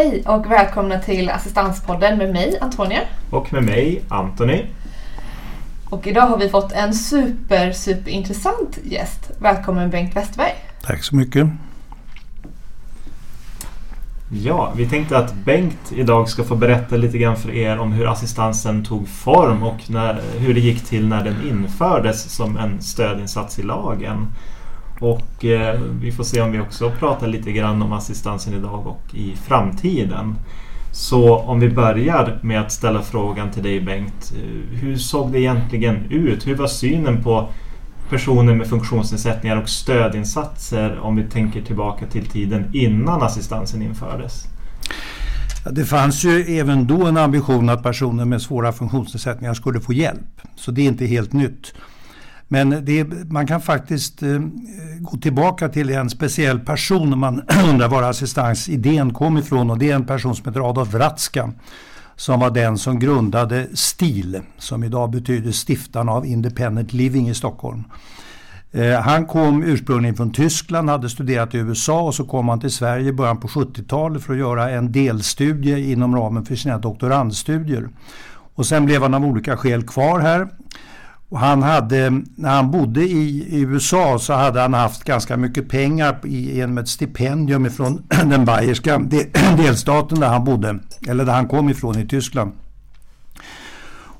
Hej och välkomna till Assistanspodden med mig Antonia. Och med mig Antoni. Och idag har vi fått en super, super intressant gäst. Välkommen Bengt Westberg. Tack så mycket. Ja, vi tänkte att Bengt idag ska få berätta lite grann för er om hur assistansen tog form och när, hur det gick till när den infördes som en stödinsats i lagen. Och eh, vi får se om vi också pratar lite grann om assistansen idag och i framtiden. Så om vi börjar med att ställa frågan till dig Bengt. Eh, hur såg det egentligen ut? Hur var synen på personer med funktionsnedsättningar och stödinsatser om vi tänker tillbaka till tiden innan assistansen infördes? Det fanns ju även då en ambition att personer med svåra funktionsnedsättningar skulle få hjälp. Så det är inte helt nytt. Men det, man kan faktiskt eh, gå tillbaka till en speciell person om man undrar var assistansidén kom ifrån och det är en person som heter Adolf Wratzka som var den som grundade STIL som idag betyder Stiftarna av Independent Living i Stockholm. Eh, han kom ursprungligen från Tyskland, hade studerat i USA och så kom han till Sverige i början på 70-talet för att göra en delstudie inom ramen för sina doktorandstudier. Och sen blev han av olika skäl kvar här och han hade, när han bodde i, USA så hade han haft ganska mycket pengar genom ett stipendium från den bayerska delstaten där han bodde, eller där han kom ifrån i Tyskland.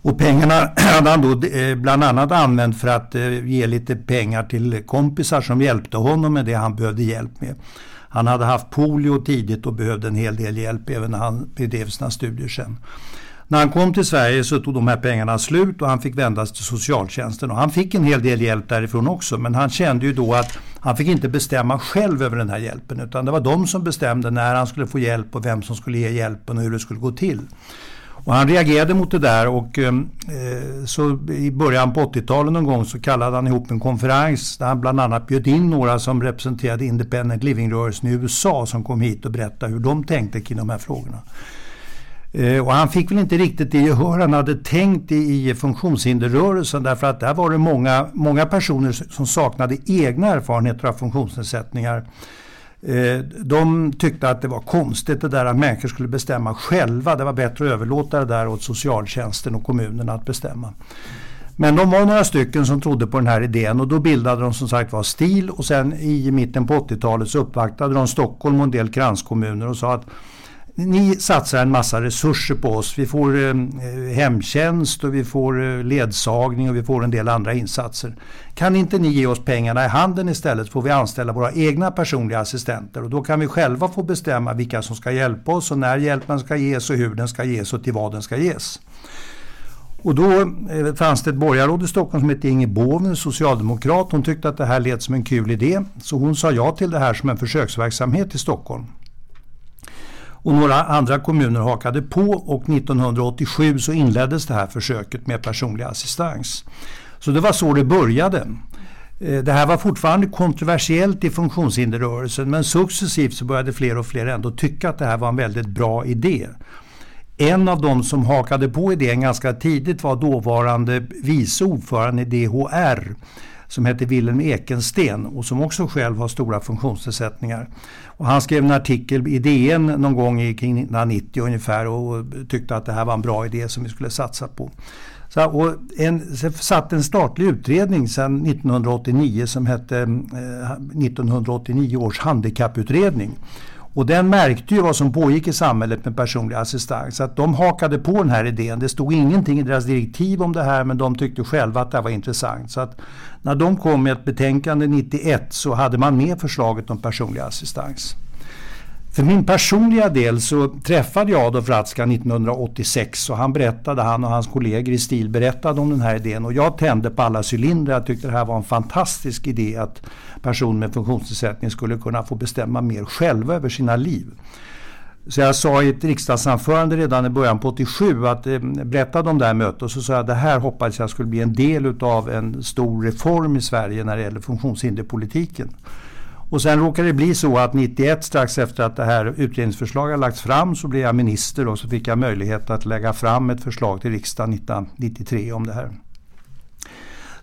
Och pengarna hade han då eh, bland annat använt för att eh, ge lite pengar till kompisar som hjälpte honom med det han behövde hjälp med. Han hade haft polio tidigt och behövde en hel del hjälp även när han bedrev sina studier sen. När han kom till Sverige så tog de här pengarna slut och han fick vända sig till socialtjänsten. Och han fick en hel del hjälp därifrån också men han kände ju då att han fick inte bestämma själv över den här hjälpen utan det var de som bestämde när han skulle få hjälp och vem som skulle ge hjälpen och hur det skulle gå till. Och han reagerade mot det där och eh, så i början på 80-talet någon gång så kallade han ihop en konferens där han bland annat bjöd in några som representerade Independent Living-rörelsen i USA som kom hit och berättade hur de tänkte kring de här frågorna. Eh, och han fick väl inte riktigt det gehör han hade tänkt i funktionshinderrörelsen därför att där var det många, många personer som saknade egna erfarenheter av funktionsnedsättningar. Eh, de tyckte att det var konstigt det där att människor skulle bestämma själva. Det var bättre att överlåta det där åt socialtjänsten och kommunerna att bestämma. Men de var några stycken som trodde på den här idén och då bildade de som sagt var STIL och sen i mitten på 80-talet så uppvaktade de Stockholm och en del kranskommuner och sa att ni satsar en massa resurser på oss. Vi får eh, hemtjänst och vi får eh, ledsagning och vi får en del andra insatser. Kan inte ni ge oss pengarna i handen istället får vi anställa våra egna personliga assistenter och då kan vi själva få bestämma vilka som ska hjälpa oss och när hjälpen ska ges och hur den ska ges och till vad den ska ges. Och då eh, fanns det ett borgarråd i Stockholm som hette Inge Boven, socialdemokrat. Hon tyckte att det här lät som en kul idé så hon sa ja till det här som en försöksverksamhet i Stockholm. Och några andra kommuner hakade på och 1987 så inleddes det här försöket med personlig assistans. Så det var så det började. Eh, det här var fortfarande kontroversiellt i funktionshinderrörelsen men successivt så började fler och fler ändå tycka att det här var en väldigt bra idé. En av de som hakade på idén ganska tidigt var dåvarande vice ordförande i DHR som hette Wilhelm Ekensten och som också själv har stora funktionsnedsättningar. Och han skrev en artikel i DN någon gång i kring 1990 ungefär och tyckte att det här var en bra idé som vi skulle satsa på. Så, och en, satt en statlig utredning sedan 1989 som hette eh, 1989 års handikapputredning. Och den märkte ju vad som pågick i samhället med personlig assistans. Så att de hakade på den här idén. Det stod ingenting i deras direktiv om det här men de tyckte själva att det var intressant. Så att när de kom med ett betänkande 91 så hade man med förslaget om personlig assistans. För min personliga del så träffade jag Adolf Ratzka 1986 och han berättade, han och hans kollegor i STIL berättade om den här idén och jag tände på alla cylindrar. Jag tyckte det här var en fantastisk idé att personer med funktionsnedsättning skulle kunna få bestämma mer själva över sina liv. Så jag sa i ett riksdagsanförande redan i början på 87 att eh, berättade om det här mötet och så sa jag att det här hoppades jag skulle bli en del av en stor reform i Sverige när det gäller funktionshinderpolitiken. Och sen råkade det bli så att 91 strax efter att det här utredningsförslaget lagts fram så blev jag minister och så fick jag möjlighet att lägga fram ett förslag till riksdagen 1993 om det här.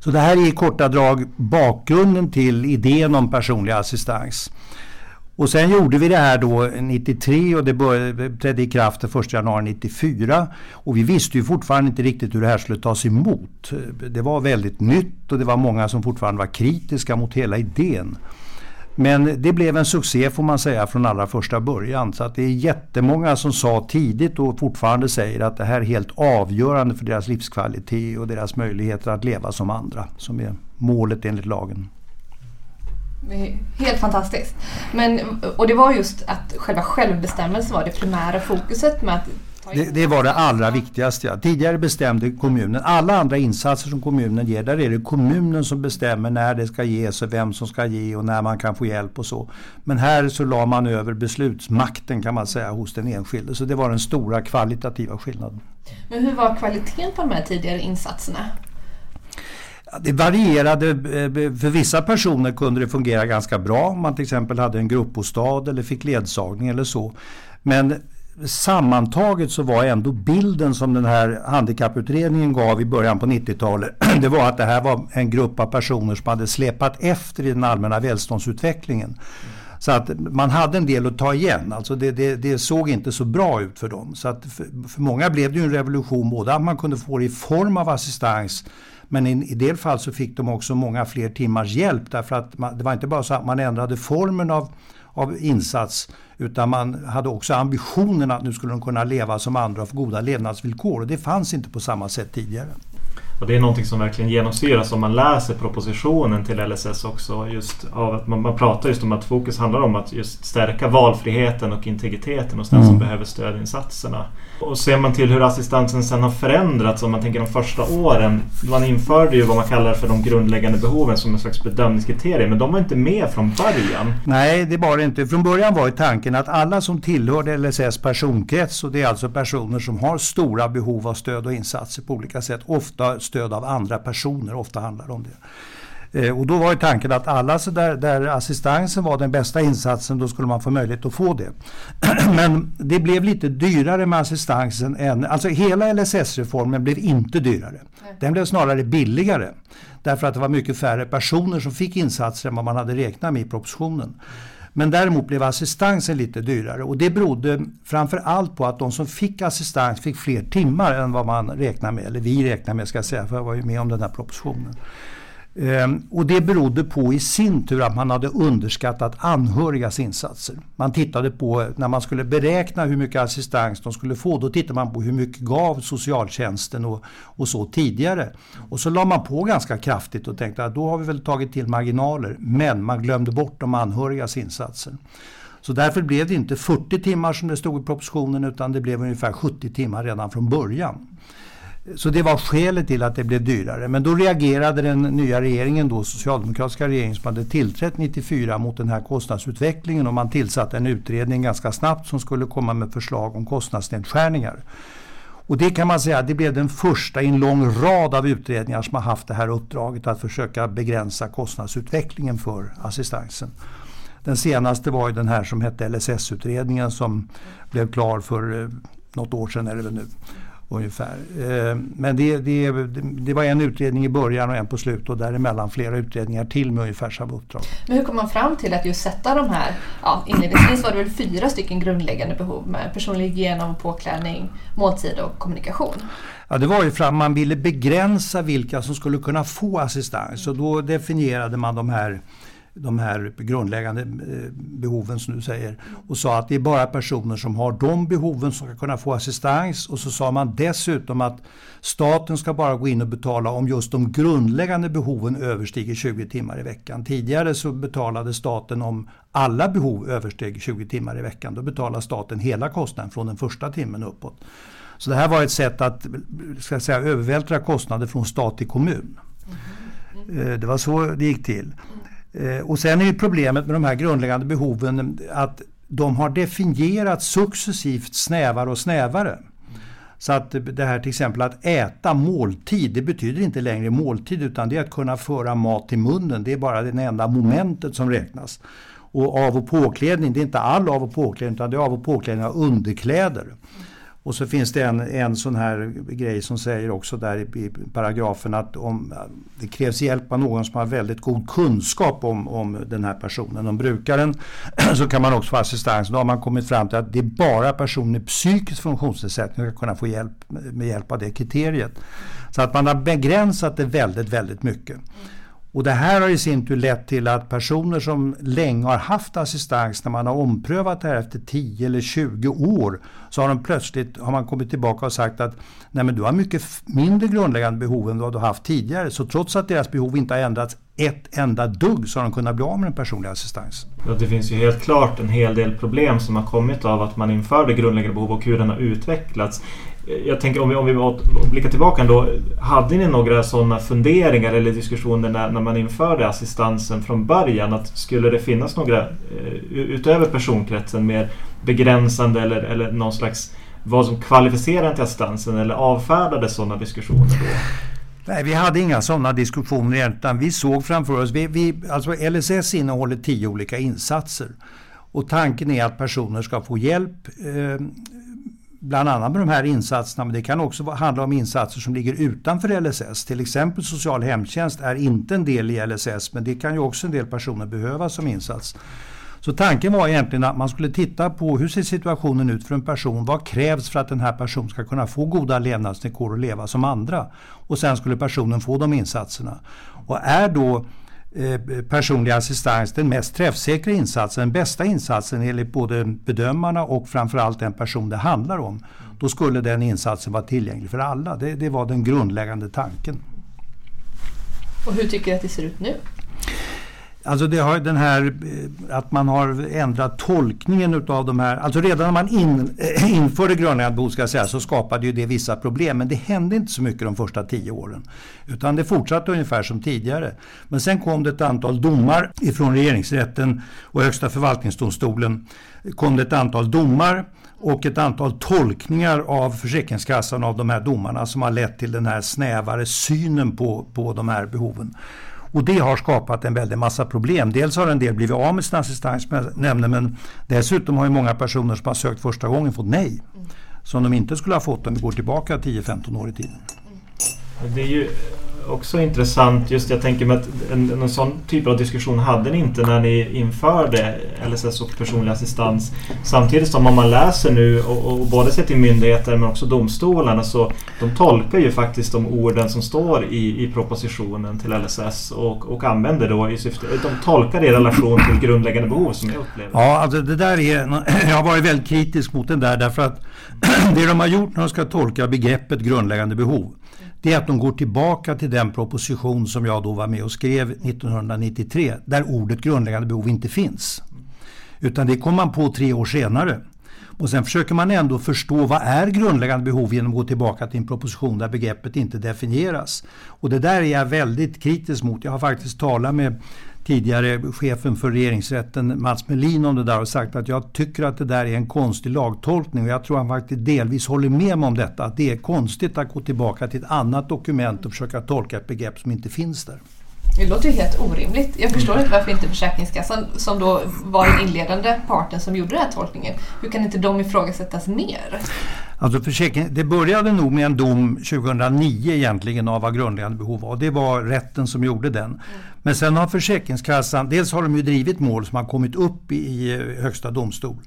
Så det här är i korta drag bakgrunden till idén om personlig assistans. Och sen gjorde vi det här då 93 och det började, trädde i kraft den 1 januari 94. Och vi visste ju fortfarande inte riktigt hur det här skulle tas emot. Det var väldigt nytt och det var många som fortfarande var kritiska mot hela idén. Men det blev en succé får man säga från allra första början. Så att det är jättemånga som sa tidigt och fortfarande säger att det här är helt avgörande för deras livskvalitet och deras möjligheter att leva som andra. Som är målet enligt lagen. Helt fantastiskt. Men, och det var just att själva självbestämmelsen var det primära fokuset med att det, det, var det allra viktigaste. Tidigare bestämde kommunen. Alla andra insatser som kommunen ger, där är det kommunen som bestämmer när det ska ges och vem som ska ge och när man kan få hjälp och så. Men här så la man över beslutsmakten kan man säga hos den enskilde. Så det var den stora kvalitativa skillnaden. Men hur var kvaliteten på de här tidigare insatserna? Det varierade. För vissa personer kunde det fungera ganska bra om man till exempel hade en gruppbostad eller fick ledsagning eller så. Men sammantaget så var ändå bilden som den här handikapputredningen gav i början på 90-talet, det var att det här var en grupp av personer som hade släpat efter i den allmänna välståndsutvecklingen. Så att man hade en del att ta igen. Alltså det, det, det såg inte så bra ut för dem. Så att för, för, många blev det ju en revolution både att man kunde få det i form av assistans men i, i del fall så fick de också många fler timmars hjälp därför att man, det var inte bara så att man ändrade formen av, av insats utan man hade också ambitionen att nu skulle de kunna leva som andra och få goda levnadsvillkor och det fanns inte på samma sätt tidigare. Och det är någonting som verkligen genomsyras om man läser propositionen till LSS också. Just av att man, man pratar just om att fokus handlar om att just stärka valfriheten och integriteten hos den mm. som behöver stödinsatserna. Och ser man till hur assistansen sen har förändrats om man tänker de första åren. Man införde ju vad man kallar för de grundläggande behoven som en slags bedömningskriterier men de var inte med från början. Nej, det var det inte. Från början var ju tanken att alla som tillhörde LSS personkrets och det är alltså personer som har stora behov av stöd och insatser på olika sätt. Ofta stöd av andra personer, ofta handlar det om det. Eh, och då var ju tanken att alla där, där assistansen var den bästa insatsen, då skulle man få möjlighet att få det. Men det blev lite dyrare med assistansen än, alltså hela LSS-reformen blev inte dyrare. Den blev snarare billigare. Därför att det var mycket färre personer som fick insatser än vad man hade räknat med i propositionen. Men däremot blev assistansen lite dyrare och det berodde framför allt på att de som fick assistans fick fler timmar än vad man räknar med, eller vi räknar med ska jag säga, för jag var ju med om den här propositionen. Ehm, och det berodde på i sin tur att man hade underskattat anhörigas insatser. Man tittade på, när man skulle beräkna hur mycket assistans de skulle få, då tittade man på hur mycket gav socialtjänsten och, och så tidigare. Och så la man på ganska kraftigt och tänkte att då har vi väl tagit till marginaler. Men man glömde bort de anhörigas insatser. Så därför blev det inte 40 timmar som det stod i propositionen utan det blev ungefär 70 timmar redan från början. Så det var skälet till att det blev dyrare. Men då reagerade den nya regeringen, då, socialdemokratiska regeringen som hade tillträtt 94 mot den här kostnadsutvecklingen och man tillsatte en utredning ganska snabbt som skulle komma med förslag om kostnadsnedskärningar. Och det kan man säga, det blev den första i en lång rad av utredningar som har haft det här uppdraget att försöka begränsa kostnadsutvecklingen för assistansen. Den senaste var ju den här som hette LSS-utredningen som blev klar för eh, något år sedan eller nu ungefär. Eh, men det, det, det, var en utredning i början och en på slutet och däremellan flera utredningar till med ungefär samma uppdrag. Men hur kom man fram till att just sätta de här, ja, inledningsvis var det väl fyra stycken grundläggande behov med personlig hygien och påklädning, måltid och kommunikation? Ja, det var ju fram man ville begränsa vilka som skulle kunna få assistans och då definierade man de här de här grundläggande eh, behoven som du säger och sa att det är bara personer som har de behoven som ska kunna få assistans och så sa man dessutom att staten ska bara gå in och betala om just de grundläggande behoven överstiger 20 timmar i veckan. Tidigare så betalade staten om alla behov översteg 20 timmar i veckan. Då betalade staten hela kostnaden från den första timmen uppåt. Så det här var ett sätt att ska säga, övervältra kostnader från stat till kommun. Mm. Det var så det gick till. Eh, och sen är ju problemet med de här grundläggande behoven att de har definierats successivt snävare och snävare. Så att det här till exempel att äta måltid, det betyder inte längre måltid utan det är att kunna föra mat till munnen. Det är bara det enda momentet som räknas. Och av och påklädning, det är inte all av och påklädning utan det är av och påklädning av underkläder. Och så finns det en, en sån här grej som säger också där i, i paragrafen att om det krävs hjälp av någon som har väldigt god kunskap om, om den här personen, om brukaren, så kan man också få assistans. Då har man kommit fram till att det är bara personer med psykisk funktionsnedsättning som ska kunna få hjälp med hjälp av det kriteriet. Så att man har begränsat det väldigt, väldigt mycket. Och det här har i sin tur lett till att personer som länge har haft assistans, när man har omprövat det här efter 10 eller 20 år, så har de plötsligt har man kommit tillbaka och sagt att Nej, men du har mycket mindre grundläggande behov än vad du har haft tidigare. Så trots att deras behov inte har ändrats ett enda dugg så har de kunnat bli av med den personliga assistansen. Ja, det finns ju helt klart en hel del problem som har kommit av att man införde grundläggande behov och hur den har utvecklats jag tänker om vi, om vi blickar tillbaka ändå. Hade ni några sådana funderingar eller diskussioner när, när man införde assistansen från början? Att skulle det finnas några eh, utöver personkretsen mer begränsande eller, eller någon slags vad som kvalificerar till assistansen eller avfärdade sådana diskussioner då? Nej, vi hade inga sådana diskussioner utan vi såg framför oss, vi, vi, alltså LSS innehåller tio olika insatser. Och tanken är att personer ska få hjälp eh, bland annat med de här insatserna, men det kan också handla om insatser som ligger utanför LSS. Till exempel social hemtjänst är inte en del i LSS, men det kan ju också en del personer behöva som insats. Så tanken var egentligen att man skulle titta på hur ser situationen ut för en person? Vad krävs för att den här personen ska kunna få goda levnadsvillkor och leva som andra? Och sen skulle personen få de insatserna. Och är då Eh, personlig assistans den mest träffsäkra insatsen, den bästa insatsen enligt både bedömarna och framförallt den person det handlar om. Då skulle den insatsen vara tillgänglig för alla. Det, det var den grundläggande tanken. Och hur tycker du att det ser ut nu? Alltså det har den här eh, att man har ändrat tolkningen utav de här, alltså redan när man in, äh, införde grundläggande ska jag säga, så skapade ju det vissa problem. Men det hände inte så mycket de första tio åren. Utan det fortsatte ungefär som tidigare. Men sen kom det ett antal domar ifrån regeringsrätten och Högsta förvaltningsdomstolen. kom det ett antal domar och ett antal tolkningar av Försäkringskassan av de här domarna som har lett till den här snävare synen på, på de här behoven. Och det har skapat en väldig massa problem. Dels har en del blivit av med sin assistans, nämnde, men dessutom har ju många personer som har sökt första gången fått nej. Som de inte skulle ha fått om vi går tillbaka 10-15 år i tiden. Det är ju också intressant. Just jag tänker mig att en, en sån typ av diskussion hade ni inte när ni införde LSS och personlig assistans. Samtidigt som om man läser nu och, och både ser till myndigheter men också domstolarna så de tolkar ju faktiskt de orden som står i, i propositionen till LSS och, och använder då i syfte... De tolkar det i relation till grundläggande behov som jag upplever. Ja, alltså det där är... Jag har varit väldigt kritisk mot den där därför att det de har gjort när de ska tolka begreppet grundläggande behov det är att de går tillbaka till den proposition som jag då var med och skrev 1993 där ordet grundläggande behov inte finns. Utan det kom man på tre år senare. Och sen försöker man ändå förstå vad är grundläggande behov genom att gå tillbaka till en proposition där begreppet inte definieras. Och det där är jag väldigt kritisk mot. Jag har faktiskt talat med tidigare chefen för regeringsrätten Mats Melin om det där och sagt att jag tycker att det där är en konstig lagtolkning och jag tror han faktiskt delvis håller med mig om detta. Att det är konstigt att gå tillbaka till ett annat dokument och försöka tolka ett begrepp som inte finns där. Det låter ju helt orimligt. Jag förstår inte varför inte Försäkringskassan, som då var den inledande parten som gjorde den här tolkningen, hur kan inte de ifrågasättas mer? Alltså försäkring, det började nog med en dom 2009 egentligen av vad grundläggande behov var. Det var rätten som gjorde den. Mm. Men sen har Försäkringskassan, dels har de ju drivit mål som har kommit upp i Högsta domstol.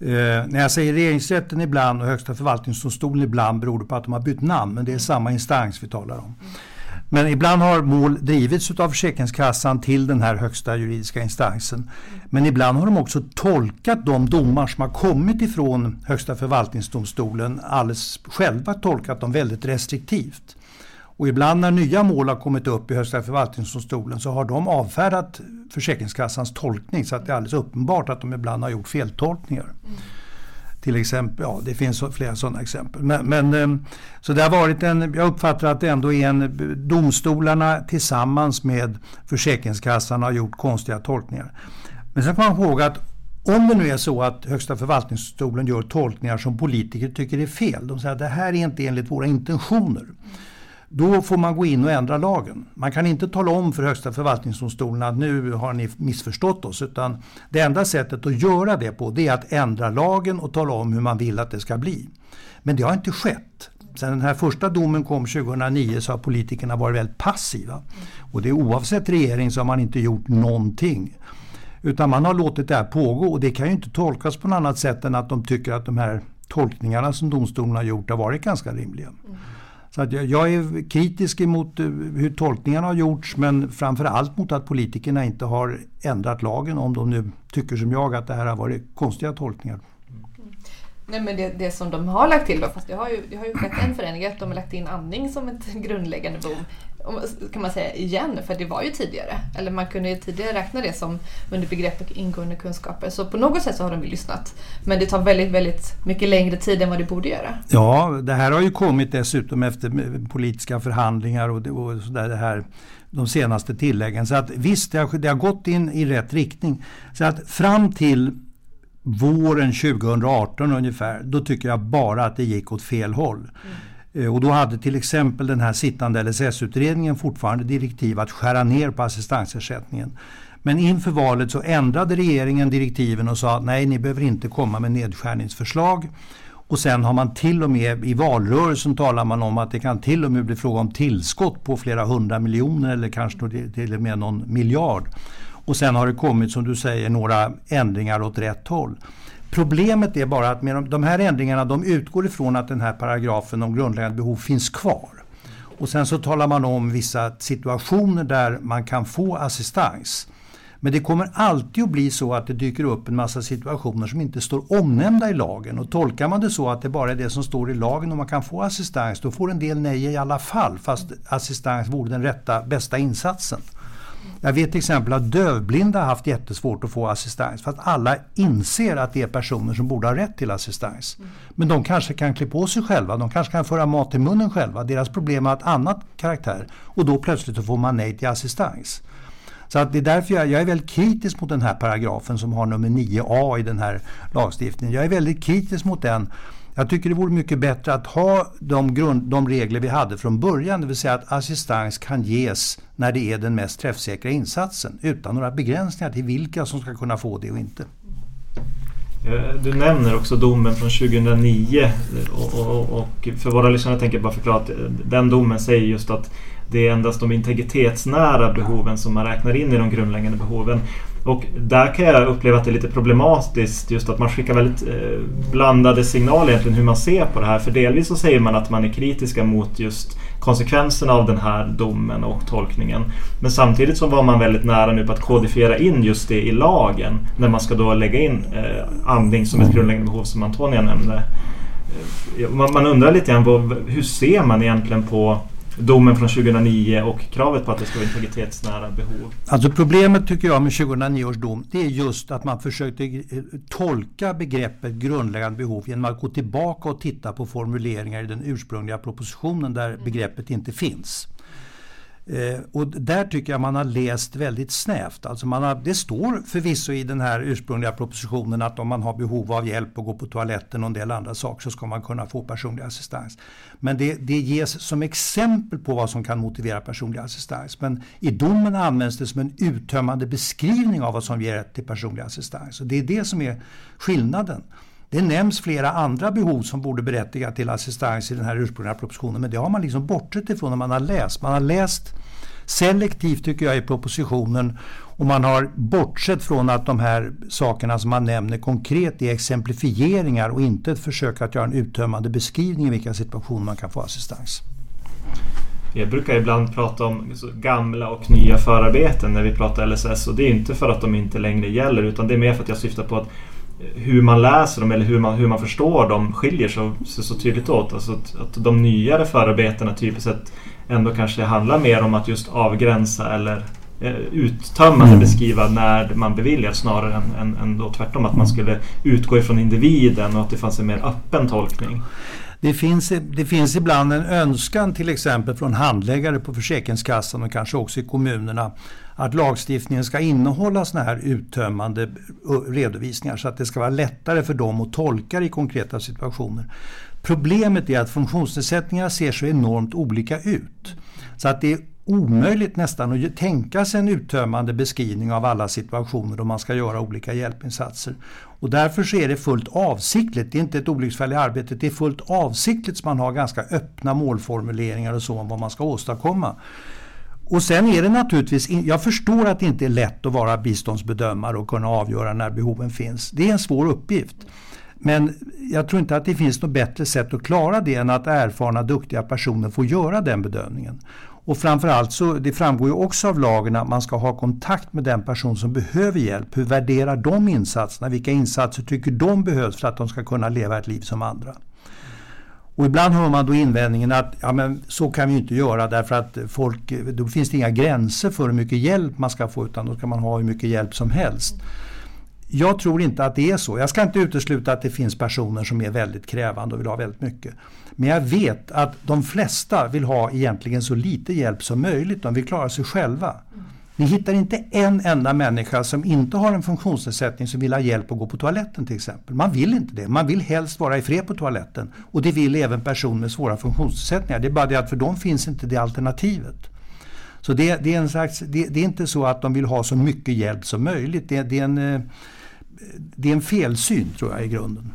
Eh, när jag säger regeringsrätten ibland och Högsta förvaltningsdomstolen ibland beror det på att de har bytt namn, men det är samma instans vi talar om. Mm. Men ibland har mål drivits av Försäkringskassan till den här högsta juridiska instansen. Men ibland har de också tolkat de domar som har kommit ifrån Högsta förvaltningsdomstolen alldeles själva tolkat dem väldigt restriktivt. Och ibland när nya mål har kommit upp i Högsta förvaltningsdomstolen så har de avfärdat Försäkringskassans tolkning så att det är alldeles uppenbart att de ibland har gjort feltolkningar. Mm. Till exempel, ja det finns flera sådana exempel. Men, men, eh, så det har varit en, jag uppfattar att det ändå är en, domstolarna tillsammans med Försäkringskassan har gjort konstiga tolkningar. Men sen får man ihåg att om det nu är så att Högsta förvaltningsdomstolen gör tolkningar som politiker tycker är fel. De säger att det här är inte enligt våra intentioner. Då får man gå in och ändra lagen. Man kan inte tala om för Högsta förvaltningsdomstolen att nu har ni missförstått oss. Utan det enda sättet att göra det på det är att ändra lagen och tala om hur man vill att det ska bli. Men det har inte skett. Sen den här första domen kom 2009 så har politikerna varit väldigt passiva. Och det är oavsett regering så har man inte gjort någonting. Utan man har låtit det här pågå och det kan ju inte tolkas på något annat sätt än att de tycker att de här tolkningarna som domstolen har gjort har varit ganska rimliga. Mm. Så att jag, jag, är kritisk emot eh, hur tolkningarna har gjorts men framförallt mot att politikerna inte har ändrat lagen om de nu tycker som jag att det här har varit konstiga tolkningar. Mm. Nej men det, det som de har lagt till då, fast det har ju, det har ju skett en förändring, att de har lagt in andning som ett grundläggande behov. Kan man säga igen, för det var ju tidigare. Eller man kunde ju tidigare räkna det som under begreppet ingående kunskaper. Så på något sätt så har de ju lyssnat. Men det tar väldigt, väldigt mycket längre tid än vad det borde göra. Ja, det här har ju kommit dessutom efter politiska förhandlingar och, det, och så där, det här de senaste tilläggen. Så att visst, det har, det har gått in i rätt riktning. Så att fram till våren 2018 ungefär, då tycker jag bara att det gick åt fel håll. Mm. Eh, och då hade till exempel den här sittande LSS-utredningen fortfarande direktiv att skära ner på assistansersättningen. Men inför valet så ändrade regeringen direktiven och sa att nej, ni behöver inte komma med nedskärningsförslag. Och sen har man till och med i valrörelsen talar man om att det kan till och med bli fråga om tillskott på flera hundra miljoner eller kanske till och med någon miljard. Och sen har det kommit, som du säger, några ändringar åt rätt håll. Problemet är bara att med de, de här ändringarna de utgår ifrån att den här paragrafen om grundläggande behov finns kvar. Och sen så talar man om vissa situationer där man kan få assistans. Men det kommer alltid att bli så att det dyker upp en massa situationer som inte står omnämnda i lagen. Och tolkar man det så att det bara är det som står i lagen och man kan få assistans, då får en del nej i alla fall, fast assistans vore den rätta, bästa insatsen. Jag vet till exempel att dövblinda har haft jättesvårt att få assistans för att alla inser att det är personer som borde ha rätt till assistans. Men de kanske kan klä på sig själva, de kanske kan föra mat till munnen själva. Deras problem har ett annat karaktär och då plötsligt får man nej till assistans. Så att det är därför jag, jag, är väldigt kritisk mot den här paragrafen som har nummer 9a i den här lagstiftningen. Jag är väldigt kritisk mot den jag tycker det vore mycket bättre att ha de, grund, de regler vi hade från början, det vill säga att assistans kan ges när det är den mest träffsäkra insatsen utan några begränsningar till vilka som ska kunna få det och inte. Eh, du nämner också domen från 2009 eh, och, och, och för våra lyssnare tänker jag bara förklara att eh, den domen säger just att det är endast de integritetsnära behoven som man räknar in i de grundläggande behoven. Och där kan jag uppleva att det är lite problematiskt just att man skickar väldigt eh, blandade signaler egentligen hur man ser på det här. För delvis så säger man att man är kritiska mot just konsekvenserna av den här domen och tolkningen. Men samtidigt så var man väldigt nära nu på att kodifiera in just det i lagen när man ska då lägga in eh, andning som ett grundläggande behov som Antonia nämnde. Eh, man, undrar lite grann hur ser man egentligen på domen från 2009 och kravet på att det ska vara integritetsnära behov? Alltså problemet tycker jag med 2009 års dom det är just att man försökte eh, tolka begreppet grundläggande behov genom att gå tillbaka och titta på formuleringar i den ursprungliga propositionen där begreppet inte finns. Eh, och där tycker jag man har läst väldigt snävt. Alltså man har, det står förvisso i den här ursprungliga propositionen att om man har behov av hjälp och gå på toaletten och en del andra saker så ska man kunna få personlig assistans. Men det, det ges som exempel på vad som kan motivera personlig assistans. Men i domen används det som en uttömmande beskrivning av vad som ger rätt till personlig assistans. Och det är det som är skillnaden. Det nämns flera andra behov som borde berättiga till assistans i den här ursprungliga propositionen men det har man liksom bortsett ifrån när man har läst. Man har läst selektivt tycker jag i propositionen och man har bortsett från att de här sakerna som man nämner konkret är exemplifieringar och inte ett försök att göra en uttömmande beskrivning i vilka situationer man kan få assistans. Jag brukar ibland prata om gamla och nya förarbeten när vi pratar LSS och det är inte för att de inte längre gäller utan det är mer för att jag syftar på att hur man läser dem eller hur man, hur man förstår dem skiljer sig så, så tydligt åt. Alltså att, att de nyare förarbetena typiskt sett ändå kanske handlar mer om att just avgränsa eller eh, uttömmande mm. beskriva när man beviljar snarare än, än, än tvärtom att man skulle utgå ifrån individen och att det fanns en mer öppen tolkning. Det finns, det finns ibland en önskan till exempel från handläggare på Försäkringskassan och kanske också i kommunerna att lagstiftningen ska innehålla såna här uttömmande redovisningar så att det ska vara lättare för dem att tolka det i konkreta situationer. Problemet är att funktionsnedsättningar ser så enormt olika ut. Så att det är omöjligt nästan att tänka sig en uttömmande beskrivning av alla situationer då man ska göra olika hjälpinsatser. Och därför så är det fullt avsiktligt, det är inte ett olycksfall i arbetet, det är fullt avsiktligt som man har ganska öppna målformuleringar och så om vad man ska åstadkomma. Och sen är det naturligtvis, jag förstår att det inte är lätt att vara biståndsbedömare och kunna avgöra när behoven finns. Det är en svår uppgift. Men jag tror inte att det finns något bättre sätt att klara det än att erfarna, duktiga personer får göra den bedömningen. Och framförallt så, det framgår ju också av lagen att man ska ha kontakt med den person som behöver hjälp. Hur värderar de insatserna? Vilka insatser tycker de behövs för att de ska kunna leva ett liv som andra? Och ibland hör man då invändningen att ja, men så kan vi inte göra därför att folk, då finns det inga gränser för hur mycket hjälp man ska få utan då ska man ha hur mycket hjälp som helst. Jag tror inte att det är så. Jag ska inte utesluta att det finns personer som är väldigt krävande och vill ha väldigt mycket. Men jag vet att de flesta vill ha egentligen så lite hjälp som möjligt. De vill klara sig själva. Ni hittar inte en enda människa som inte har en funktionsnedsättning som vill ha hjälp att gå på toaletten till exempel. Man vill inte det. Man vill helst vara i fred på toaletten. Och det vill även personer med svåra funktionsnedsättningar. Det är bara det att för dem finns inte det alternativet. Så det, det är, en slags, det, det, är inte så att de vill ha så mycket hjälp som möjligt. Det, det är en, eh, det är en felsyn tror jag i grunden.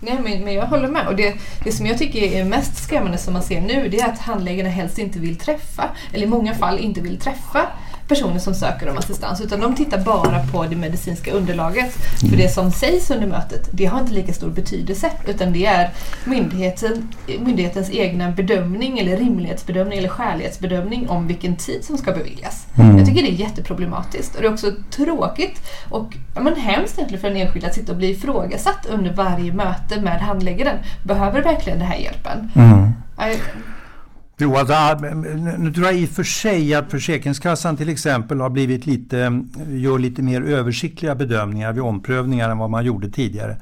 Nej, men, men jag håller med. Och det, det som jag tycker är mest skrämmande som man ser nu det är att handläggarna helst inte vill träffa, eller i många fall inte vill träffa personer som söker om assistans utan de tittar bara på det medicinska underlaget. För mm. det som sägs under mötet det har inte lika stor betydelse utan det är myndigheten, myndighetens egna bedömning eller rimlighetsbedömning eller skälighetsbedömning om vilken tid som ska beviljas. Mm. Jag tycker det är jätteproblematiskt och det är också tråkigt och ja, men hemskt egentligen för en enskild att sitta och bli ifrågasatt under varje möte med handläggaren. Behöver verkligen den här hjälpen? Mm. Jo, alltså, ah, nu tror jag i och för sig att Försäkringskassan till exempel har blivit lite, gör lite mer översiktliga bedömningar vid omprövningar än vad man gjorde tidigare.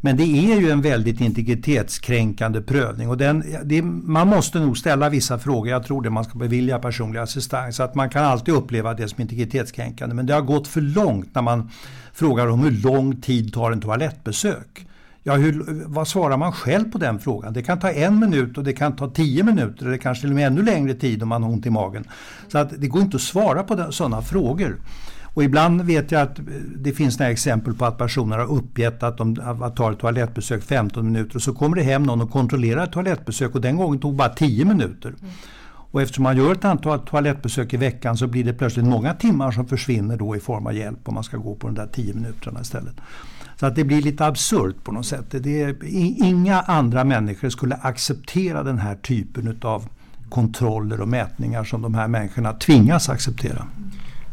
Men det är ju en väldigt integritetskränkande prövning och den, det, man måste nog ställa vissa frågor. Jag tror det man ska bevilja personlig assistans. Att man kan alltid uppleva det som integritetskränkande men det har gått för långt när man frågar om hur lång tid tar en toalettbesök. Ja, hur, vad svarar man själv på den frågan? Det kan ta en minut och det kan ta tio minuter eller kanske till och med ännu längre tid om man har ont i magen. Så att det går inte att svara på sådana frågor. Och ibland vet jag att det finns några exempel på att personer har uppgett att de tar ett toalettbesök 15 minuter och så kommer det hem någon och kontrollerar ett toalettbesök och den gången tog bara 10 minuter. Mm. Och eftersom man gör ett antal toalettbesök i veckan så blir det plötsligt många timmar som försvinner då i form av hjälp om man ska gå på de där 10 minuterna istället. Så att det blir lite absurt på något sätt. Det är, inga andra människor skulle acceptera den här typen av kontroller och mätningar som de här människorna tvingas acceptera.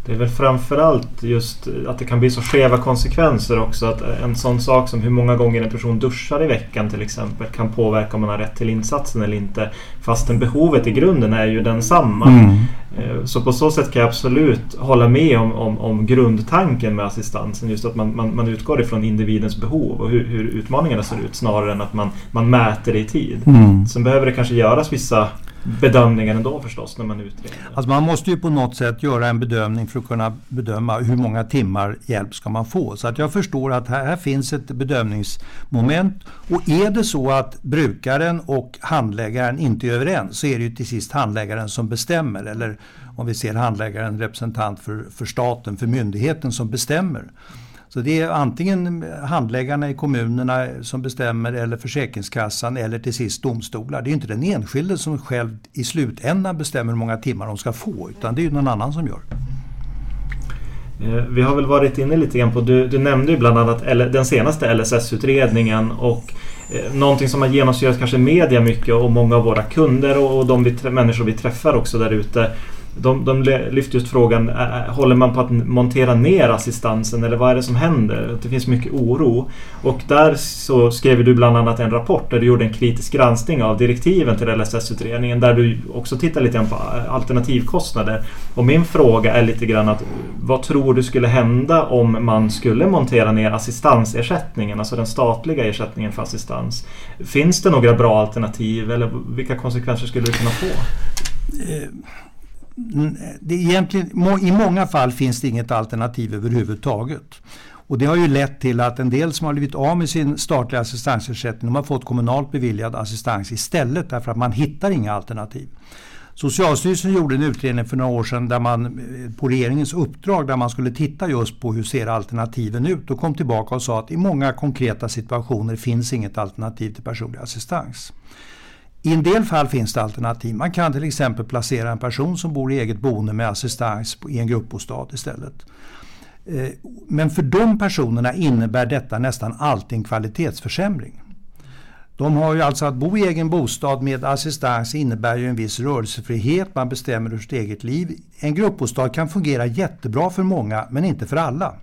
Det är väl framförallt just att det kan bli så skeva konsekvenser också. Att en sån sak som hur många gånger en person duschar i veckan till exempel kan påverka om man har rätt till insatsen eller inte. Fastän behovet i grunden är ju densamma. Mm. Eh, så på så sätt kan jag absolut hålla med om, om, om grundtanken med assistansen. Just att man, man, man utgår ifrån individens behov och hur, hur, utmaningarna ser ut snarare än att man, man mäter det i tid. Mm. Sen behöver det kanske göras vissa bedömningen ändå förstås när man utreder? Alltså man måste ju på något sätt göra en bedömning för att kunna bedöma hur många timmar hjälp ska man få. Så att jag förstår att här, här finns ett bedömningsmoment. Och är det så att brukaren och handläggaren inte är överens så är det ju till sist handläggaren som bestämmer. Eller om vi ser handläggaren representant för, för staten, för myndigheten som bestämmer. Så det är antingen handläggarna i kommunerna som bestämmer eller Försäkringskassan eller till sist domstolar. Det är inte den enskilde som själv i slutändan bestämmer hur många timmar de ska få utan det är någon annan som gör. Eh, vi har väl varit inne lite grann på, du, du nämnde ju bland annat den senaste LSS-utredningen och eh, någonting som har genomsyrat kanske media mycket och många av våra kunder och, de vi, människor vi träffar också där ute de, de lyfter just frågan, håller man på att montera ner assistansen eller vad är det som händer? Det finns mycket oro. Och där så skrev du bland annat en rapport där du gjorde en kritisk granskning av direktiven till LSS-utredningen där du också tittar lite grann på alternativkostnader. Och min fråga är lite grann att vad tror du skulle hända om man skulle montera ner assistansersättningen, alltså den statliga ersättningen för assistans? Finns det några bra alternativ eller vilka konsekvenser skulle det kunna få? Eh, Mm, det egentligen, I många fall finns det inget alternativ överhuvudtaget. Och det har ju lett till att en del som har blivit av med sin statliga assistansersättning de har fått kommunalt beviljad assistans istället därför att man hittar inga alternativ. Socialstyrelsen gjorde en utredning för några år sedan där man, eh, på regeringens uppdrag där man skulle titta just på hur ser alternativen ut och kom tillbaka och sa att i många konkreta situationer finns inget alternativ till personlig assistans. I en del fall finns det alternativ. Man kan till exempel placera en person som bor i eget boende med assistans i en gruppbostad istället. Eh, men för de personerna innebär detta nästan alltid en kvalitetsförsämring. De har ju alltså att bo i egen bostad med assistans innebär ju en viss rörelsefrihet, man bestämmer över sitt eget liv. En gruppbostad kan fungera jättebra för många men inte för alla.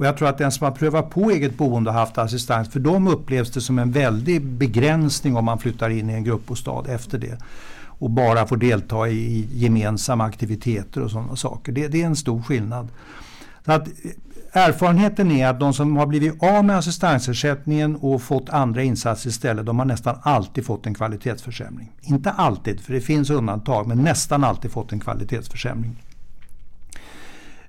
Och jag tror att den som har prövat på eget boende och haft assistans, för dem upplevs det som en väldig begränsning om man flyttar in i en gruppbostad efter det. Och bara får delta i gemensamma aktiviteter och sådana saker. Det, det är en stor skillnad. Så att eh, erfarenheten är att de som har blivit av med assistansersättningen och fått andra insatser istället, de har nästan alltid fått en kvalitetsförsämring. Inte alltid, för det finns undantag, men nästan alltid fått en kvalitetsförsämring.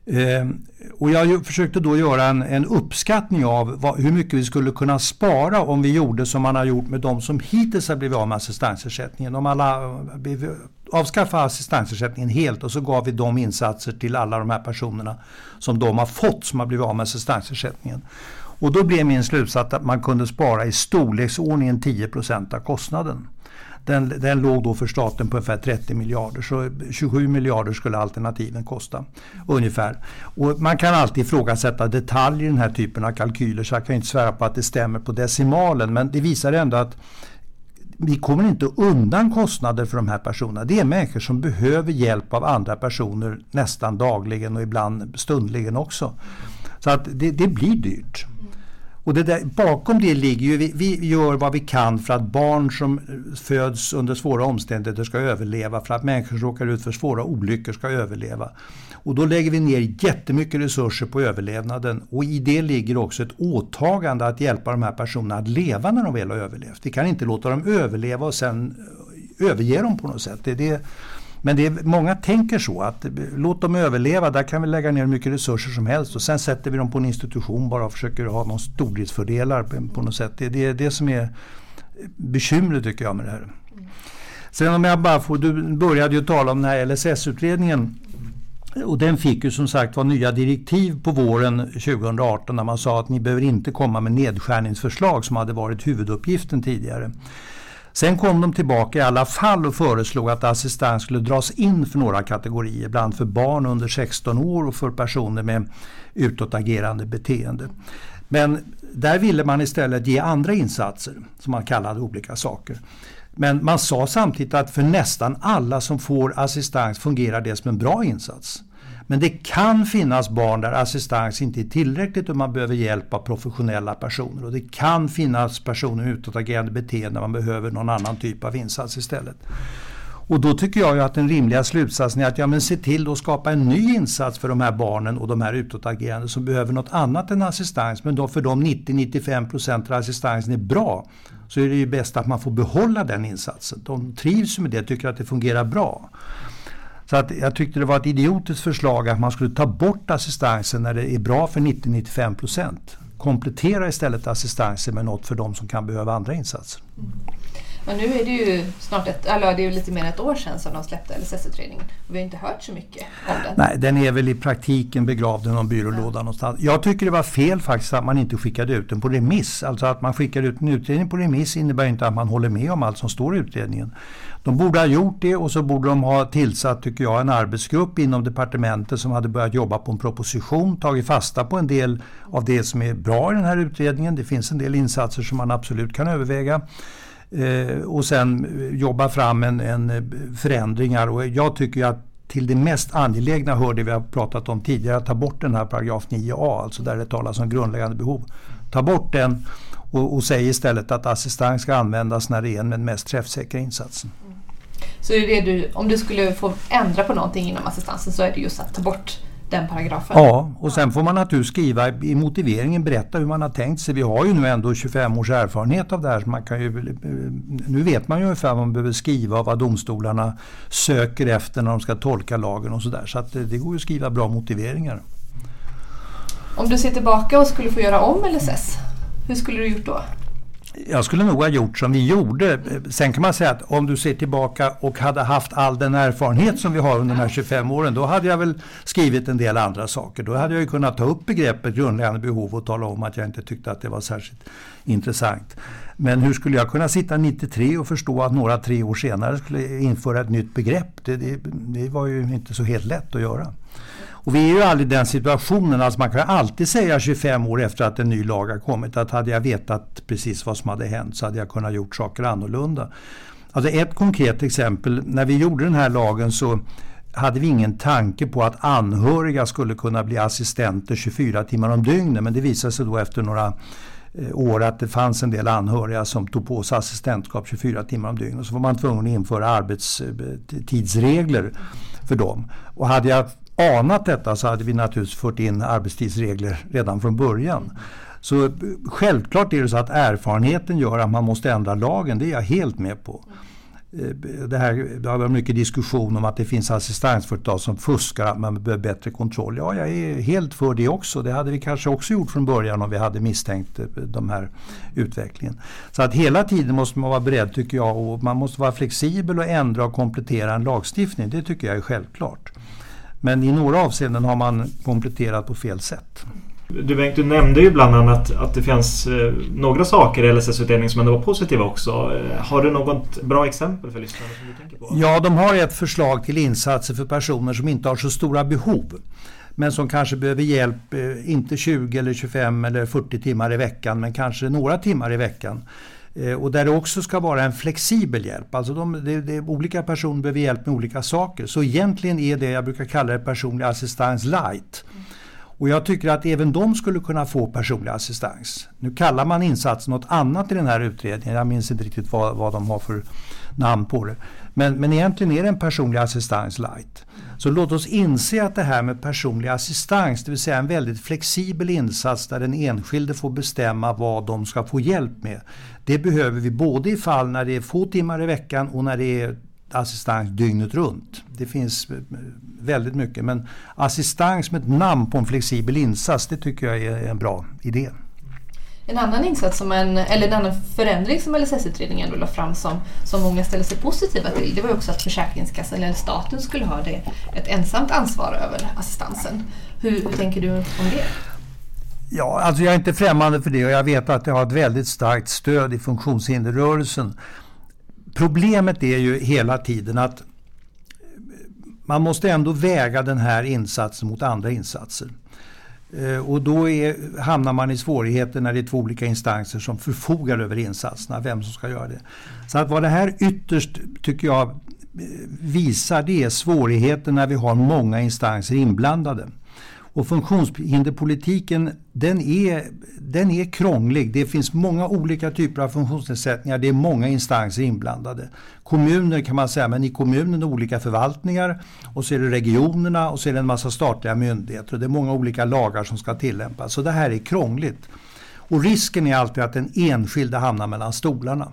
Ehm, och jag försökte då göra en, en uppskattning av vad, hur mycket vi skulle kunna spara om vi gjorde som man har gjort med de som hittills har blivit av med assistansersättningen. Om alla eh, avskaffade assistansersättningen helt och så gav vi de insatser till alla de här personerna som de har fått som har blivit av med assistansersättningen. Och då blev min slutsats att man kunde spara i storleksordningen 10% av kostnaden. Den, den låg då för staten på ungefär 30 miljarder. Så 27 miljarder skulle alternativen kosta. Ungefär. Och man kan alltid ifrågasätta detaljer i den här typen av kalkyler. Så jag kan inte svära på att det stämmer på decimalen. Men det visar ändå att vi kommer inte undan kostnader för de här personerna. Det är människor som behöver hjälp av andra personer nästan dagligen och ibland stundligen också. Så att det, det blir dyrt. Och det där, bakom det ligger ju, vi, vi, gör vad vi kan för att barn som föds under svåra omständigheter ska överleva, för att människor som råkar ut för svåra olyckor ska överleva. Och då lägger vi ner jättemycket resurser på överlevnaden och i det ligger också ett åtagande att hjälpa de här personerna att leva när de väl har överlevt. Vi kan inte låta dem överleva och sen eh, överge dem på något sätt. Det, det, men det är, många tänker så att låt dem överleva, där kan vi lägga ner hur mycket resurser som helst och sen sätter vi dem på en institution bara och försöker ha någon stordriftsfördelar på, på något sätt. Det, det är det som är bekymret tycker jag med det här. Sen om jag bara får, du började ju tala om den här LSS-utredningen. Och den fick ju som sagt var nya direktiv på våren 2018 när man sa att ni behöver inte komma med nedskärningsförslag som hade varit huvuduppgiften tidigare. Sen kom de tillbaka i alla fall och föreslog att assistans skulle dras in för några kategorier, bland annat för barn under 16 år och för personer med utåtagerande beteende. Men där ville man istället ge andra insatser, som man kallade olika saker. Men man sa samtidigt att för nästan alla som får assistans fungerar det som en bra insats. Men det kan finnas barn där assistans inte är tillräckligt och man behöver hjälp av professionella personer. Och det kan finnas personer med utåtagerande beteende där man behöver någon annan typ av insats istället. Och då tycker jag ju att den rimliga slutsatsen är att ja, men se till att skapa en ny insats för de här barnen och de här utåtagerande som behöver något annat än assistans. Men då för de 90-95% där assistansen är bra så är det ju bäst att man får behålla den insatsen. De trivs med det, tycker att det fungerar bra. Så att jag tyckte det var ett idiotiskt förslag att man skulle ta bort assistansen när det är bra för 90-95 procent. Komplettera istället assistansen med något för de som kan behöva andra insatser. Mm. Men nu är det ju snart ett, eller det är lite mer än ett år sedan som de släppte LSS-utredningen. Vi har inte hört så mycket om den. Nej, den är väl i praktiken begravd i någon byrålåda ja. någonstans. Jag tycker det var fel faktiskt att man inte skickade ut den på remiss. Alltså att man skickar ut en utredning på remiss innebär inte att man håller med om allt som står i utredningen. De borde ha gjort det och så borde de ha tillsatt, tycker jag, en arbetsgrupp inom departementet som hade börjat jobba på en proposition, tagit fasta på en del av det som är bra i den här utredningen. Det finns en del insatser som man absolut kan överväga. Eh, och sen eh, jobba fram en, en eh, förändringar. Och jag tycker att till det mest angelägna hör det vi har pratat om tidigare, att ta bort den här paragraf 9a, alltså där det talas om grundläggande behov. Ta bort den och, och säg istället att assistans ska användas när det är den mest träffsäkra insatsen. Mm. Så är det du, om du skulle få ändra på någonting inom assistansen så är det just att ta bort den paragrafen? Ja, och sen får man naturligtvis skriva i motiveringen berätta hur man har tänkt sig. Vi har ju nu ändå 25 års erfarenhet av det här. Så man kan ju, nu vet man ju ungefär vad man behöver skriva och vad domstolarna söker efter när de ska tolka lagen och sådär. Så att det, går ju att skriva bra motiveringar. Om du ser tillbaka och skulle få göra om LSS, hur skulle du gjort då? Jag skulle nog ha gjort som vi gjorde. Sen kan man säga att om du ser tillbaka och hade haft all den erfarenhet som vi har under de här 25 åren, då hade jag väl skrivit en del andra saker. Då hade jag ju kunnat ta upp begreppet grundläggande behov och tala om att jag inte tyckte att det var särskilt intressant. Men hur skulle jag kunna sitta 93 och förstå att några tre år senare skulle införa ett nytt begrepp? Det, det, det var ju inte så helt lätt att göra. Och vi är ju aldrig i den situationen, alltså man kan alltid säga 25 år efter att en ny lag har kommit att hade jag vetat precis vad som hade hänt så hade jag kunnat gjort saker annorlunda. Alltså ett konkret exempel, när vi gjorde den här lagen så hade vi ingen tanke på att anhöriga skulle kunna bli assistenter 24 timmar om dygnet men det visade sig då efter några eh, år att det fanns en del anhöriga som tog på sig assistentskap 24 timmar om dygnet. Så var man tvungen att införa arbetstidsregler eh, för dem. Och hade jag anat detta så hade vi naturligtvis fört in arbetstidsregler redan från början. Så självklart är det så att erfarenheten gör att man måste ändra lagen, det är jag helt med på. Eh, det, här, det har varit mycket diskussion om att det finns assistansföretag som fuskar, att man behöver bättre kontroll. Ja, jag är helt för det också. Det hade vi kanske också gjort från början om vi hade misstänkt den de här utvecklingen. Så att hela tiden måste man vara beredd tycker jag och man måste vara flexibel och ändra och komplettera en lagstiftning. Det tycker jag är självklart. Men i några avseenden har man kompletterat på fel sätt. Du Bengt, du nämnde ju bland annat att det finns eh, några saker i LSS-utredningen som ändå var positiva också. Eh, har du något bra exempel för lyssnarna som du tänker på? Ja, de har ett förslag till insatser för personer som inte har så stora behov men som kanske behöver hjälp, eh, inte 20 eller 25 eller 40 timmar i veckan, men kanske några timmar i veckan. Eh, och där det också ska vara en flexibel hjälp. Alltså de, det, det, olika personer behöver hjälp med olika saker. Så egentligen är det jag brukar kalla det personlig assistans light. Och jag tycker att även de skulle kunna få personlig assistans. Nu kallar man insatsen något annat i den här utredningen. Jag minns inte riktigt vad, vad de har för namn på det. Men, men egentligen är det en personlig assistans light. Så låt oss inse att det här med personlig assistans, det vill säga en väldigt flexibel insats där den enskilde får bestämma vad de ska få hjälp med. Det behöver vi både i fall när det är få timmar i veckan och när det är assistans dygnet runt. Det finns eh, väldigt mycket men assistans med ett namn på en flexibel insats det tycker jag är en bra idé. En annan insats som en, eller en annan förändring som LSS-utredningen la fram som, som många ställde sig positiva till det var också att Försäkringskassan eller staten skulle ha det, ett ensamt ansvar över assistansen. Hur, hur tänker du om det? Ja, alltså jag är inte främmande för det och jag vet att det har ett väldigt starkt stöd i funktionshinderrörelsen. Problemet är ju hela tiden att man måste ändå väga den här insatsen mot andra insatser. Eh, och då är, hamnar man i svårigheter när det är två olika instanser som förfogar över insatserna, vem som ska göra det. Så att vad det här ytterst, tycker jag, eh, visar det är svårigheter när vi har många instanser inblandade. Och funktionshinderpolitiken den är, den är krånglig. Det finns många olika typer av funktionsnedsättningar. Det är många instanser inblandade. Kommuner kan man säga, men i kommunen är olika förvaltningar och så är det regionerna och så är det en massa statliga myndigheter. Och det är många olika lagar som ska tillämpas. Så det här är krångligt. Och risken är alltid att den enskilde hamnar mellan stolarna.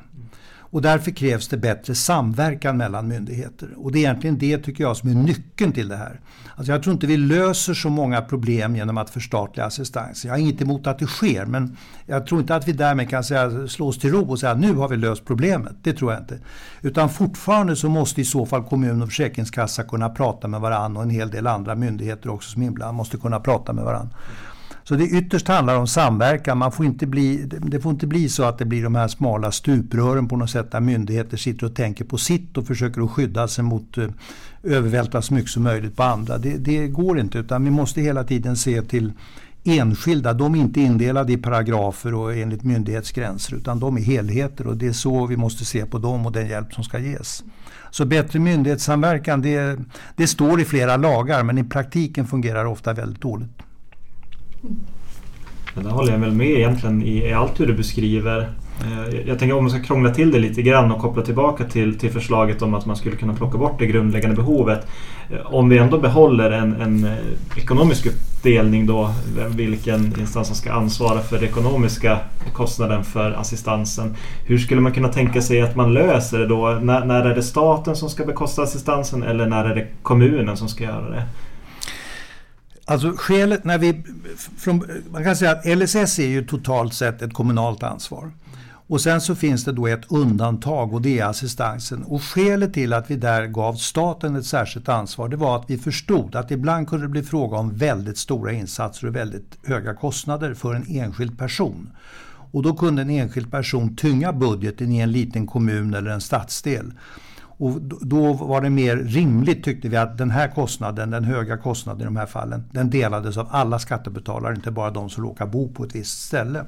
Och därför krävs det bättre samverkan mellan myndigheter. Och det är egentligen det tycker jag som är nyckeln till det här. Alltså jag tror inte vi löser så många problem genom att förstatliga assistans. Jag har inget emot att det sker men jag tror inte att vi därmed kan säga, slå oss till ro och säga att nu har vi löst problemet. Det tror jag inte. Utan fortfarande så måste i så fall kommun och försäkringskassa kunna prata med varandra och en hel del andra myndigheter också som är inblandade måste kunna prata med varandra. Så det ytterst handlar om samverkan. Man får inte bli, det får inte bli så att det blir de här smala stuprören på något sätt där myndigheter sitter och tänker på sitt och försöker att skydda sig mot eh, övervältra så mycket som möjligt på andra. Det, det går inte utan vi måste hela tiden se till enskilda. De är inte indelade i paragrafer och enligt myndighetsgränser utan de är helheter och det är så vi måste se på dem och den hjälp som ska ges. Så bättre myndighetssamverkan det, det står i flera lagar men i praktiken fungerar det ofta väldigt dåligt. Men där håller jag väl med egentligen i, allt hur du beskriver. Eh, jag tänker om man ska krångla till det lite grann och koppla tillbaka till, till förslaget om att man skulle kunna plocka bort det grundläggande behovet. Eh, om vi ändå behåller en, en eh, ekonomisk uppdelning då, vilken instans som ska ansvara för den ekonomiska kostnaden för assistansen. Hur skulle man kunna tänka sig att man löser det då? När, när är det staten som ska bekosta assistansen eller när är det kommunen som ska göra det? Alltså skälet när vi... Från, man kan säga att LSS är ju totalt sett ett kommunalt ansvar. Och sen så finns det då ett undantag och det är assistansen. Och skälet till att vi där gav staten ett särskilt ansvar det var att vi förstod att ibland kunde det bli fråga om väldigt stora insatser och väldigt höga kostnader för en enskild person. Och då kunde en enskild person tynga budgeten i en liten kommun eller en stadsdel. Och då var det mer rimligt tyckte vi att den här kostnaden, den höga kostnaden i de här fallen, den delades av alla skattebetalare, inte bara de som råkar bo på ett visst ställe.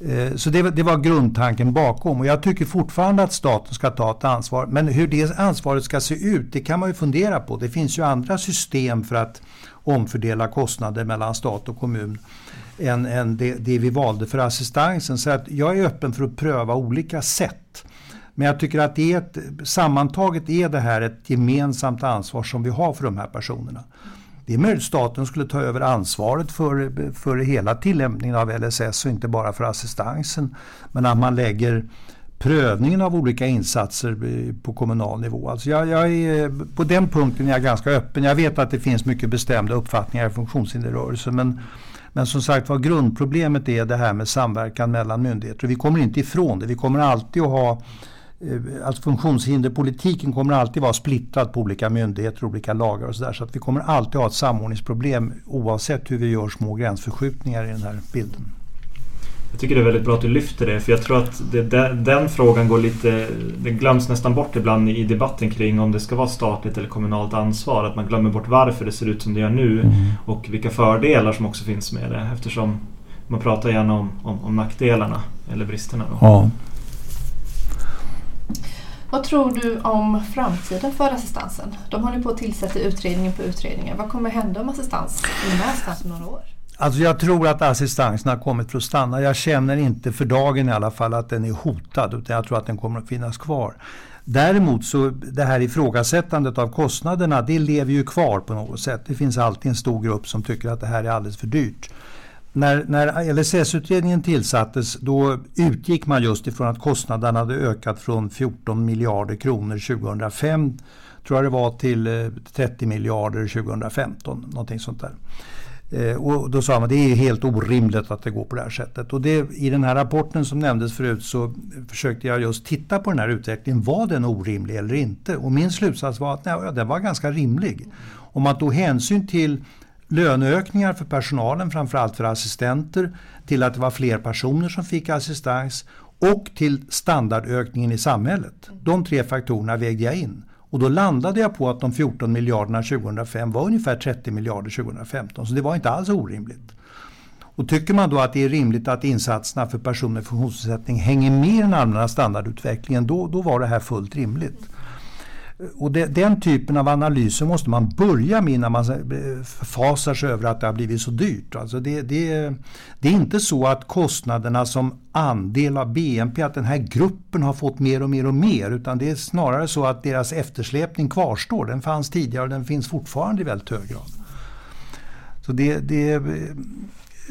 Eh, så det, det, var grundtanken bakom och jag tycker fortfarande att staten ska ta ett ansvar. Men hur det ansvaret ska se ut, det kan man ju fundera på. Det finns ju andra system för att omfördela kostnader mellan stat och kommun än, än det, det, vi valde för assistansen. Så att jag är öppen för att pröva olika sätt. Men jag tycker att det är ett, sammantaget är det här ett gemensamt ansvar som vi har för de här personerna. Det är möjligt att staten skulle ta över ansvaret för, för hela tillämpningen av LSS och inte bara för assistansen. Men att man lägger prövningen av olika insatser på kommunal nivå. Alltså jag, jag är, på den punkten är jag ganska öppen. Jag vet att det finns mycket bestämda uppfattningar i funktionshinderrörelsen men, men som sagt var grundproblemet är det här med samverkan mellan myndigheter. vi kommer inte ifrån det. Vi kommer alltid att ha alltså funktionshinderpolitiken kommer alltid vara splittrad på olika myndigheter och olika lagar och sådär. Så att vi kommer alltid ha ett samordningsproblem oavsett hur vi gör små gränsförskjutningar i den här bilden. Jag tycker det är väldigt bra att du lyfter det för jag tror att det, den, den, frågan går lite, det glöms nästan bort ibland i debatten kring om det ska vara statligt eller kommunalt ansvar. Att man glömmer bort varför det ser ut som det gör nu mm. och vilka fördelar som också finns med det eftersom man pratar gärna om, om, om nackdelarna eller bristerna. Då. Ja. Vad tror du om framtiden för assistansen? De håller på att tillsätta utredningen på utredningen. Vad kommer hända om assistans inom assistans om några år? Alltså jag tror att assistansen har kommit för att stanna. Jag känner inte för dagen i alla fall att den är hotad utan jag tror att den kommer att finnas kvar. Däremot så det här ifrågasättandet av kostnaderna det lever ju kvar på något sätt. Det finns alltid en stor grupp som tycker att det här är alldeles för dyrt när, när LSS-utredningen tillsattes då utgick man just ifrån att kostnaderna hade ökat från 14 miljarder kronor 2005 tror jag det var till eh, 30 miljarder 2015. Någonting sånt där. Eh, och då sa man att det är helt orimligt att det går på det här sättet. Och det, I den här rapporten som nämndes förut så försökte jag just titta på den här utvecklingen. Var den orimlig eller inte? Och min slutsats var att nej, den var ganska rimlig. Om man tog hänsyn till löneökningar för personalen, framförallt för assistenter, till att det var fler personer som fick assistans och till standardökningen i samhället. De tre faktorerna vägde jag in. Och då landade jag på att de 14 miljarderna 2005 var ungefär 30 miljarder 2015. Så det var inte alls orimligt. Och tycker man då att det är rimligt att insatserna för personer med funktionsnedsättning hänger med i den allmänna standardutvecklingen, då, då var det här fullt rimligt. Och det, den typen av analyser måste man börja med innan man förfasar eh, sig över att det har blivit så dyrt. Alltså det, det, det är inte så att kostnaderna som andel av BNP, att den här gruppen har fått mer och mer och mer. Utan det är snarare så att deras eftersläpning kvarstår. Den fanns tidigare och den finns fortfarande i väldigt hög grad. Så det, det,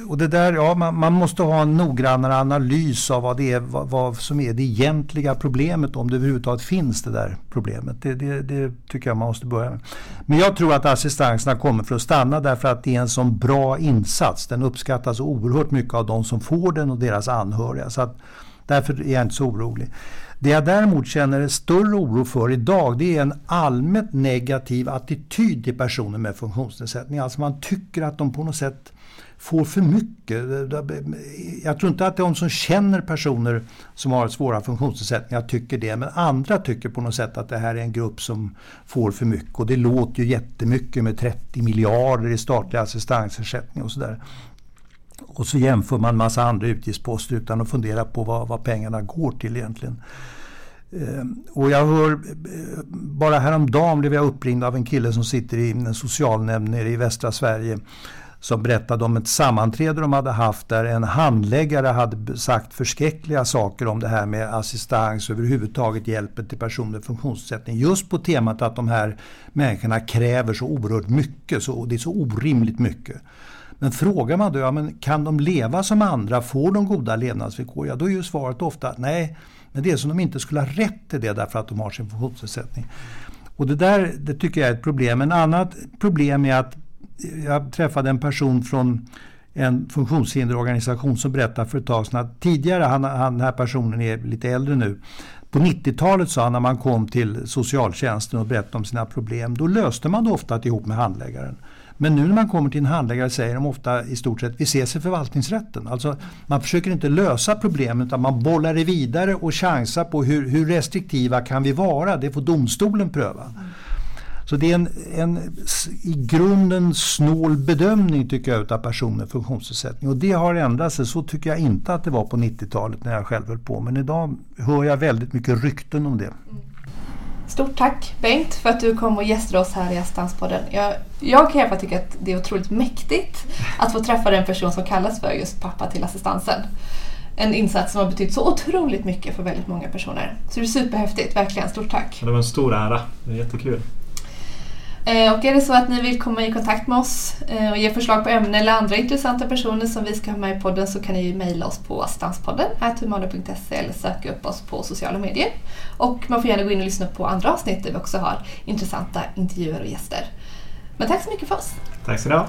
och det där, ja, man, man, måste ha en noggrannare analys av vad, det är, vad, vad, som är det egentliga problemet, om det överhuvudtaget finns det där problemet. Det, det, det, tycker jag man måste börja med. Men jag tror att assistanserna kommer för att stanna därför att det är en sån bra insats. Den uppskattas oerhört mycket av de som får den och deras anhöriga. Så att, därför är jag inte så orolig. Det jag däremot känner större oro för idag det är en allmänt negativ attityd till personer med funktionsnedsättning. Alltså man tycker att de på något sätt får för mycket. Jag tror inte att de som känner personer som har svåra funktionsnedsättningar tycker det. Men andra tycker på något sätt att det här är en grupp som får för mycket. Och det låter ju jättemycket med 30 miljarder i statlig assistansersättning och sådär. Och så jämför man massa andra utgiftsposter utan att fundera på vad, vad pengarna går till egentligen. Ehm, och jag hör, bara häromdagen blev jag uppringd av en kille som sitter i en socialnämnd nere i västra Sverige som berättade om ett sammanträde de hade haft där en handläggare hade sagt förskräckliga saker om det här med assistans och överhuvudtaget hjälpen till personer med funktionsnedsättning. Just på temat att de här människorna kräver så oerhört mycket, så, det är så orimligt mycket. Men frågar man då, ja, men kan de leva som andra, får de goda levnadsvillkor? Ja, då är ju svaret ofta nej, men det är som de inte skulle ha rätt till det därför att de har sin funktionsnedsättning. Och det där det tycker jag är ett problem. En annat problem är att jag träffade en person från en funktionshinderorganisation som berättade för ett tag sedan att tidigare, han, han, den här personen är lite äldre nu, på 90-talet sa han när man kom till socialtjänsten och berättade om sina problem, då löste man det ofta ihop med handläggaren. Men nu när man kommer till en handläggare säger de ofta i stort sett vi ses i förvaltningsrätten. Alltså man försöker inte lösa problemet utan man bollar det vidare och chansar på hur, hur restriktiva kan vi vara? Det får domstolen pröva. Så det är en, en i grunden snål bedömning tycker jag av personer med funktionsnedsättning. Och det har ändrat sig. Så tycker jag inte att det var på 90-talet när jag själv höll på. Men idag hör jag väldigt mycket rykten om det. Stort tack Bengt för att du kom och gästade oss här i Assistanspodden. Jag, jag kan i alla fall tycka att det är otroligt mäktigt att få träffa den person som kallas för just pappa till assistansen. En insats som har betytt så otroligt mycket för väldigt många personer. Så det är superhäftigt, verkligen. Stort tack! Det var en stor ära. Det är jättekul. Eh, och är det så att ni vill komma i kontakt med oss eh, och ge förslag på ämnen eller andra intressanta personer som vi ska ha med i podden så kan ni mejla oss på assistanspodden humana.se eller söka upp oss på sociala medier. Och man får gärna gå in och lyssna på andra avsnitt där vi också har intressanta intervjuer och gäster. Men tack så mycket för oss! Tack så du ha!